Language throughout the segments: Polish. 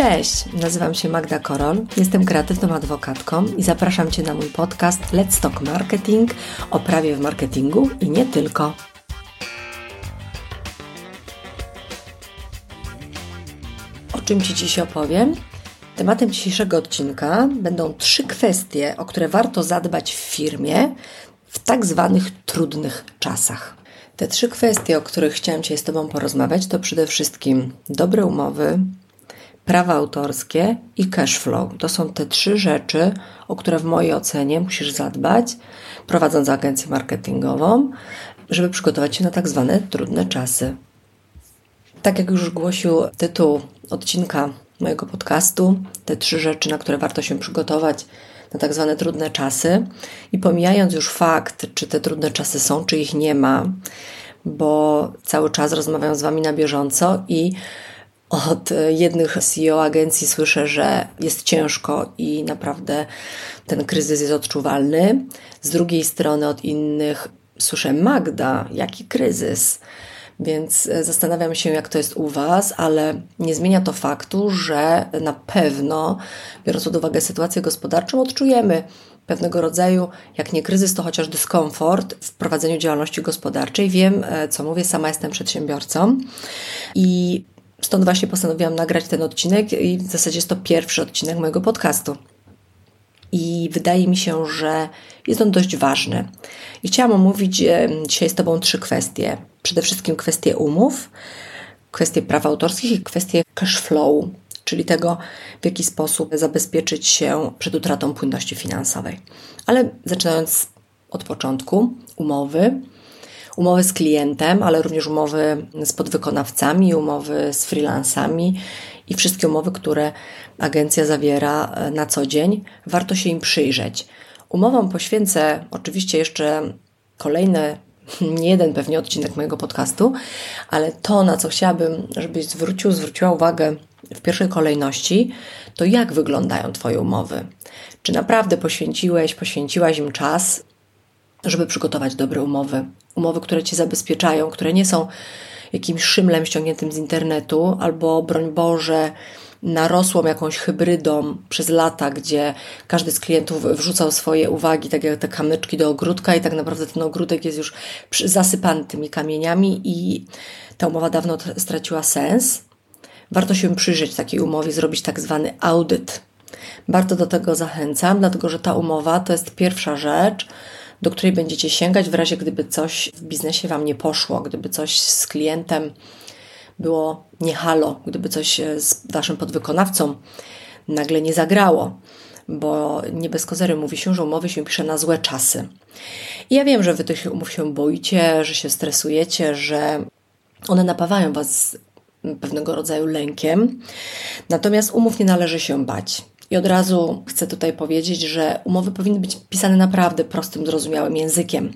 Cześć, nazywam się Magda Korol, jestem kreatywną adwokatką i zapraszam Cię na mój podcast Let's Talk Marketing o prawie w marketingu i nie tylko. O czym Ci dziś opowiem? Tematem dzisiejszego odcinka będą trzy kwestie, o które warto zadbać w firmie w tak zwanych trudnych czasach. Te trzy kwestie, o których chciałam Cię z Tobą porozmawiać, to przede wszystkim dobre umowy, prawa autorskie i cash flow. To są te trzy rzeczy, o które w mojej ocenie musisz zadbać, prowadząc agencję marketingową, żeby przygotować się na tak zwane trudne czasy. Tak jak już głosił tytuł odcinka mojego podcastu, te trzy rzeczy, na które warto się przygotować na tak zwane trudne czasy. I pomijając już fakt, czy te trudne czasy są, czy ich nie ma, bo cały czas rozmawiam z Wami na bieżąco i od jednych CEO agencji słyszę, że jest ciężko i naprawdę ten kryzys jest odczuwalny. Z drugiej strony od innych słyszę Magda, jaki kryzys? Więc e, zastanawiam się, jak to jest u Was, ale nie zmienia to faktu, że na pewno, biorąc pod uwagę sytuację gospodarczą, odczujemy pewnego rodzaju, jak nie kryzys, to chociaż dyskomfort w prowadzeniu działalności gospodarczej. Wiem, e, co mówię, sama jestem przedsiębiorcą i stąd właśnie postanowiłam nagrać ten odcinek i w zasadzie jest to pierwszy odcinek mojego podcastu. I wydaje mi się, że jest on dość ważny. I chciałam omówić e, dzisiaj z Tobą trzy kwestie. Przede wszystkim kwestie umów, kwestie praw autorskich i kwestie cash flow, czyli tego, w jaki sposób zabezpieczyć się przed utratą płynności finansowej. Ale zaczynając od początku, umowy. Umowy z klientem, ale również umowy z podwykonawcami, umowy z freelansami i wszystkie umowy, które agencja zawiera e, na co dzień, warto się im przyjrzeć. Umowom poświęcę oczywiście jeszcze kolejne, nie jeden pewnie odcinek mojego podcastu, ale to, na co chciałabym, żebyś zwrócił, zwróciła uwagę w pierwszej kolejności, to jak wyglądają Twoje umowy. Czy naprawdę poświęciłeś, poświęciłaś im czas, żeby przygotować dobre umowy? Umowy, które Cię zabezpieczają, które nie są jakimś szymlem ściągniętym z internetu, albo broń Boże, narosłą jakąś hybrydą przez lata, gdzie każdy z klientów wrzucał swoje uwagi, tak jak te kamyczki do ogródka, i tak naprawdę ten ogródek jest już zasypany tymi kamieniami, i ta umowa dawno straciła sens. Warto się przyjrzeć takiej umowie, zrobić tak zwany audyt. Bardzo do tego zachęcam, dlatego że ta umowa to jest pierwsza rzecz, do której będziecie sięgać w razie, gdyby coś w biznesie Wam nie poszło, gdyby coś z klientem było nie halo, gdyby coś z Waszym podwykonawcą nagle nie zagrało, bo nie bez kozery mówi się, że umowy się pisze na złe czasy. I ja wiem, że Wy tych umów się boicie, że się stresujecie, że one napawają Was pewnego rodzaju lękiem. Natomiast umów nie należy się bać. I od razu chcę tutaj powiedzieć, że umowy powinny być pisane naprawdę prostym, zrozumiałym językiem.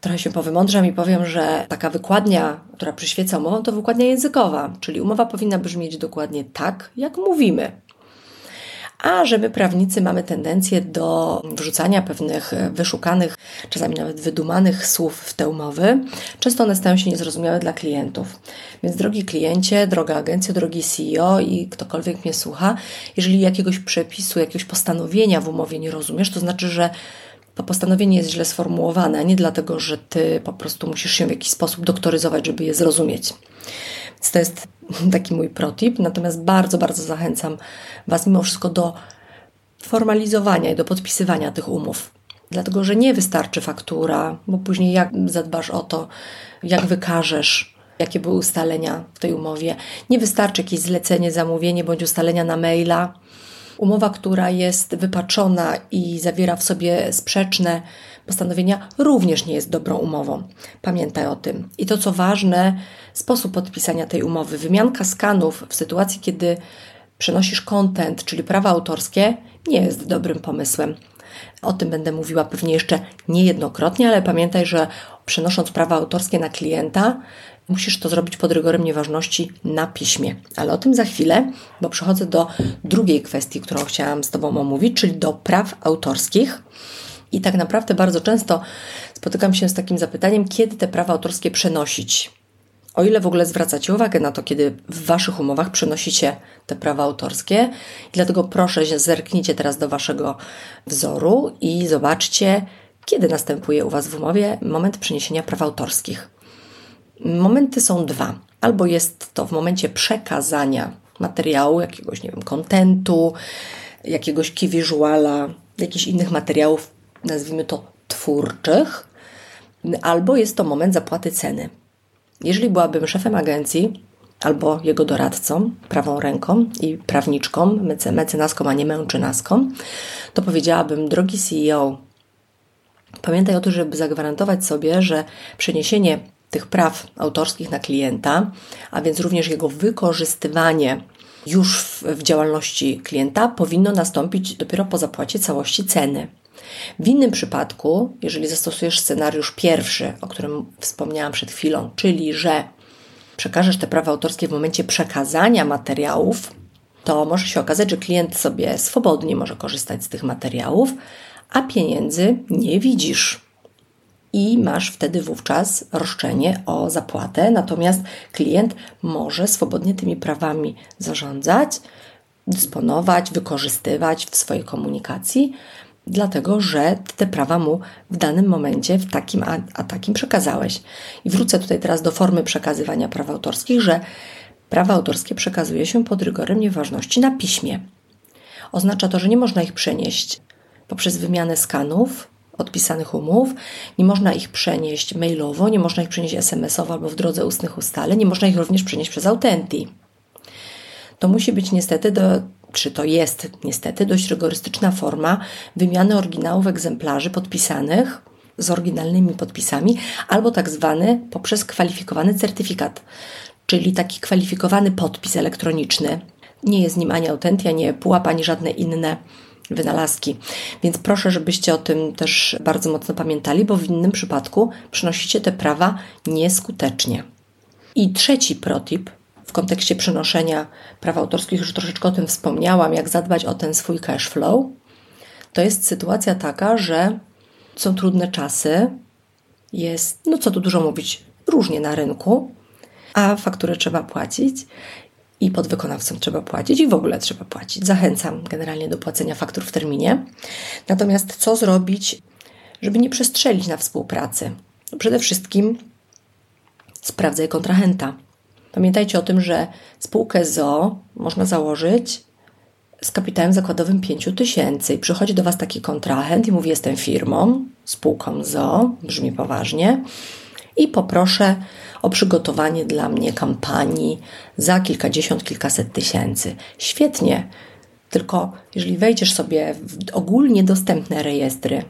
Trochę się powymądrzam i powiem, że taka wykładnia, która przyświeca umową, to wykładnia językowa, czyli umowa powinna brzmieć dokładnie tak, jak mówimy a że my prawnicy mamy tendencję do wrzucania pewnych wyszukanych, czasami nawet wydumanych słów w te umowy, często one stają się niezrozumiałe dla klientów. Więc drogi kliencie, droga agencja, drogi CEO i ktokolwiek mnie słucha, jeżeli jakiegoś przepisu, jakiegoś postanowienia w umowie nie rozumiesz, to znaczy, że to postanowienie jest źle sformułowane, nie dlatego, że ty po prostu musisz się w jakiś sposób doktoryzować, żeby je zrozumieć. Więc to jest taki mój protip. Natomiast bardzo, bardzo zachęcam Was mimo wszystko do formalizowania i do podpisywania tych umów. Dlatego, że nie wystarczy faktura, bo później jak zadbasz o to, jak wykażesz, jakie były ustalenia w tej umowie. Nie wystarczy jakieś zlecenie, zamówienie bądź ustalenia na maila. Umowa, która jest wypaczona i zawiera w sobie sprzeczne postanowienia, również nie jest dobrą umową. Pamiętaj o tym. I to, co ważne, sposób podpisania tej umowy. Wymianka skanów w sytuacji, kiedy przenosisz content, czyli prawa autorskie, nie jest dobrym pomysłem. O tym będę mówiła pewnie jeszcze niejednokrotnie, ale pamiętaj, że przenosząc prawa autorskie na klienta, musisz to zrobić pod rygorem nieważności na piśmie. Ale o tym za chwilę, bo przechodzę do drugiej kwestii, którą chciałam z Tobą omówić, czyli do praw autorskich. I tak naprawdę bardzo często spotykam się z takim zapytaniem, kiedy te prawa autorskie przenosić. O ile w ogóle zwracacie uwagę na to, kiedy w Waszych umowach przenosicie te prawa autorskie. I dlatego proszę, zerknijcie teraz do Waszego wzoru i zobaczcie, kiedy następuje u Was w umowie moment przeniesienia praw autorskich. Momenty są dwa. Albo jest to w momencie przekazania materiału, jakiegoś, nie wiem, kontentu, jakiegoś key visuala, jakichś innych materiałów, nazwijmy to twórczych, albo jest to moment zapłaty ceny. Jeżeli byłabym szefem agencji albo jego doradcą, prawą ręką i prawniczką, mecenaską, a nie męczynaską, to powiedziałabym, drogi CEO, pamiętaj o tym, żeby zagwarantować sobie, że przeniesienie tych praw autorskich na klienta, a więc również jego wykorzystywanie już w, w działalności klienta powinno nastąpić dopiero po zapłacie całości ceny. W innym przypadku, jeżeli zastosujesz scenariusz pierwszy, o którym wspomniałam przed chwilą, czyli że przekażesz te prawa autorskie w momencie przekazania materiałów, to może się okazać, że klient sobie swobodnie może korzystać z tych materiałów, a pieniędzy nie widzisz. I masz wtedy wówczas roszczenie o zapłatę, natomiast klient może swobodnie tymi prawami zarządzać, dysponować, wykorzystywać w swojej komunikacji, dlatego że te prawa mu w danym momencie w takim a, a takim przekazałeś. I wrócę tutaj teraz do formy przekazywania praw autorskich, że prawa autorskie przekazuje się pod rygorem nieważności na piśmie. Oznacza to, że nie można ich przenieść poprzez wymianę skanów odpisanych umów, nie można ich przenieść mailowo, nie można ich przenieść SMS-owo albo w drodze ustnych ustaleń, nie można ich również przenieść przez Autenti. To musi być niestety do czy to jest niestety dość rygorystyczna forma wymiany oryginałów egzemplarzy podpisanych z oryginalnymi podpisami, albo tak zwany poprzez kwalifikowany certyfikat, czyli taki kwalifikowany podpis elektroniczny. Nie jest nim ani autentia, ani pułap, ani żadne inne wynalazki. Więc proszę, żebyście o tym też bardzo mocno pamiętali, bo w innym przypadku przynosicie te prawa nieskutecznie. I trzeci protip w kontekście przenoszenia praw autorskich, już troszeczkę o tym wspomniałam, jak zadbać o ten swój cash flow, to jest sytuacja taka, że są trudne czasy, jest, no co tu dużo mówić, różnie na rynku, a fakturę trzeba płacić i podwykonawcom trzeba płacić i w ogóle trzeba płacić. Zachęcam generalnie do płacenia faktur w terminie. Natomiast co zrobić, żeby nie przestrzelić na współpracy? No przede wszystkim sprawdzaj kontrahenta. Pamiętajcie o tym, że spółkę ZO można założyć z kapitałem zakładowym 5 tysięcy i przychodzi do Was taki kontrahent i mówi: Jestem firmą, spółką ZO, brzmi poważnie, i poproszę o przygotowanie dla mnie kampanii za kilkadziesiąt, kilkaset tysięcy. Świetnie, tylko jeżeli wejdziesz sobie w ogólnie dostępne rejestry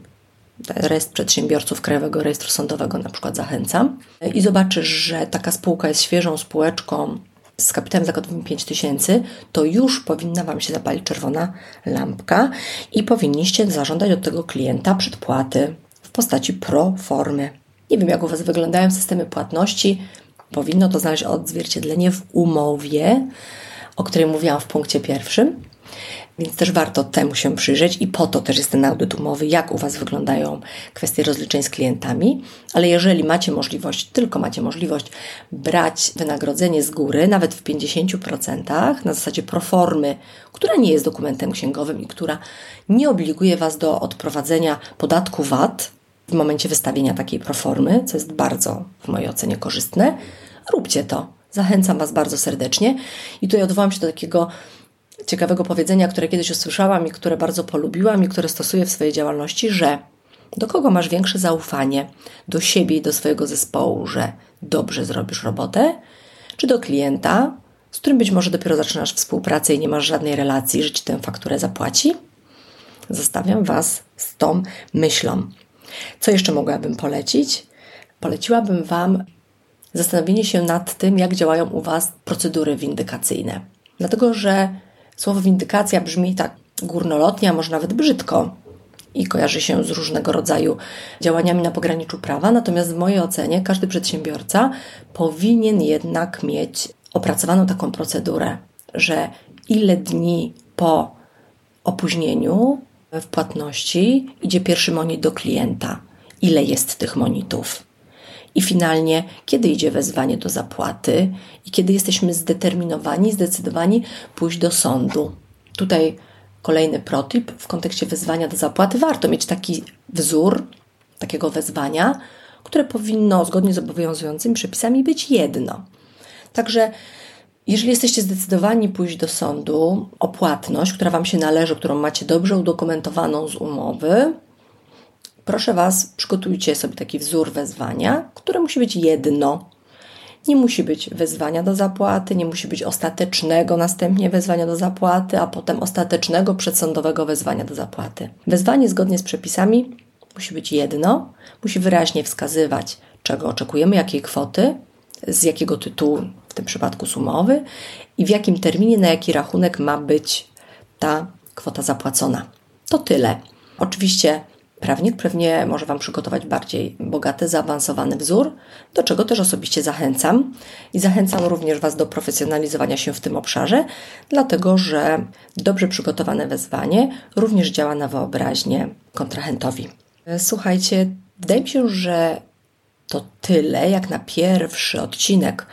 rejestr przedsiębiorców Krajowego Rejestru Sądowego na przykład zachęcam i zobaczysz, że taka spółka jest świeżą spółeczką z kapitałem zakładowym 5000, to już powinna Wam się zapalić czerwona lampka i powinniście zażądać od tego klienta przedpłaty w postaci pro formy. Nie wiem, jak u Was wyglądają systemy płatności. Powinno to znaleźć odzwierciedlenie w umowie, o której mówiłam w punkcie pierwszym. Więc też warto temu się przyjrzeć i po to też jest ten audyt umowy, jak u Was wyglądają kwestie rozliczeń z klientami. Ale jeżeli macie możliwość, tylko macie możliwość brać wynagrodzenie z góry, nawet w 50% na zasadzie proformy, która nie jest dokumentem księgowym i która nie obliguje Was do odprowadzenia podatku VAT w momencie wystawienia takiej proformy, co jest bardzo w mojej ocenie korzystne, róbcie to. Zachęcam Was bardzo serdecznie. I tutaj odwołam się do takiego ciekawego powiedzenia, które kiedyś usłyszałam i które bardzo polubiłam i które stosuję w swojej działalności, że do kogo masz większe zaufanie? Do siebie i do swojego zespołu, że dobrze zrobisz robotę, czy do klienta, z którym być może dopiero zaczynasz współpracę i nie masz żadnej relacji, że ci tę fakturę zapłaci? Zostawiam Was z tą myślą. Co jeszcze mogłabym polecić? Poleciłabym Wam zastanowienie się nad tym, jak działają u Was procedury windykacyjne. Dlatego, że Słowo windykacja brzmi tak górnolotnie, a może nawet brzydko i kojarzy się z różnego rodzaju działaniami na pograniczu prawa. Natomiast w mojej ocenie każdy przedsiębiorca powinien jednak mieć opracowaną taką procedurę, że ile dni po opóźnieniu w płatności idzie pierwszy monit do klienta, ile jest tych monitów I finalnie, kiedy idzie wezwanie do zapłaty i kiedy jesteśmy zdeterminowani, zdecydowani pójść do sądu. Tutaj kolejny protip w kontekście wezwania do zapłaty. Warto mieć taki wzór takiego wezwania, które powinno zgodnie z obowiązującymi przepisami być jedno. Także jeżeli jesteście zdecydowani pójść do sądu o płatność, która Wam się należy, którą macie dobrze udokumentowaną z umowy, proszę Was, przygotujcie sobie taki wzór wezwania, które musi być jedno. Nie musi być wezwania do zapłaty, nie musi być ostatecznego następnie wezwania do zapłaty, a potem ostatecznego przedsądowego wezwania do zapłaty. Wezwanie zgodnie z przepisami musi być jedno, musi wyraźnie wskazywać, czego oczekujemy, jakiej kwoty, z jakiego tytułu, w tym przypadku sumowy, i w jakim terminie, na jaki rachunek ma być ta kwota zapłacona. To tyle. Oczywiście prawnik pewnie może Wam przygotować bardziej bogaty, zaawansowany wzór, do czego też osobiście zachęcam. I zachęcam również Was do profesjonalizowania się w tym obszarze, dlatego że dobrze przygotowane wezwanie również działa na wyobraźnię kontrahentowi. Słuchajcie, wydaje mi się, że to tyle jak na pierwszy odcinek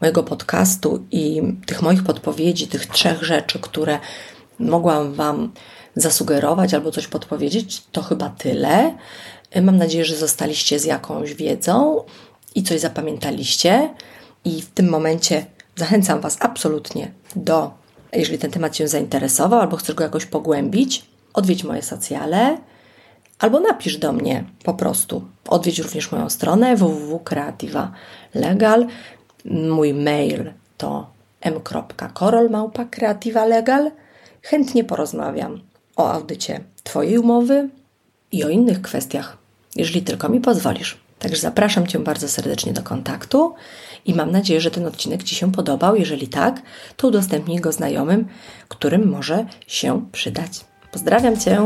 mojego podcastu i tych moich podpowiedzi, tych trzech rzeczy, które mogłam Wam zasugerować albo coś podpowiedzieć, to chyba tyle. Mam nadzieję, że zostaliście z jakąś wiedzą i coś zapamiętaliście. I w tym momencie zachęcam Was absolutnie do, jeżeli ten temat Cię zainteresował albo chcesz go jakoś pogłębić, odwiedź moje socjale albo napisz do mnie po prostu. Odwiedź również moją stronę www.creativa.legal. Mój mail to m.korolmałpa.creativa.legal. Chętnie porozmawiam o audycie Twojej umowy i o innych kwestiach, jeżeli tylko mi pozwolisz. Także zapraszam Cię bardzo serdecznie do kontaktu i mam nadzieję, że ten odcinek Ci się podobał. Jeżeli tak, to udostępnij go znajomym, którym może się przydać. Pozdrawiam Cię!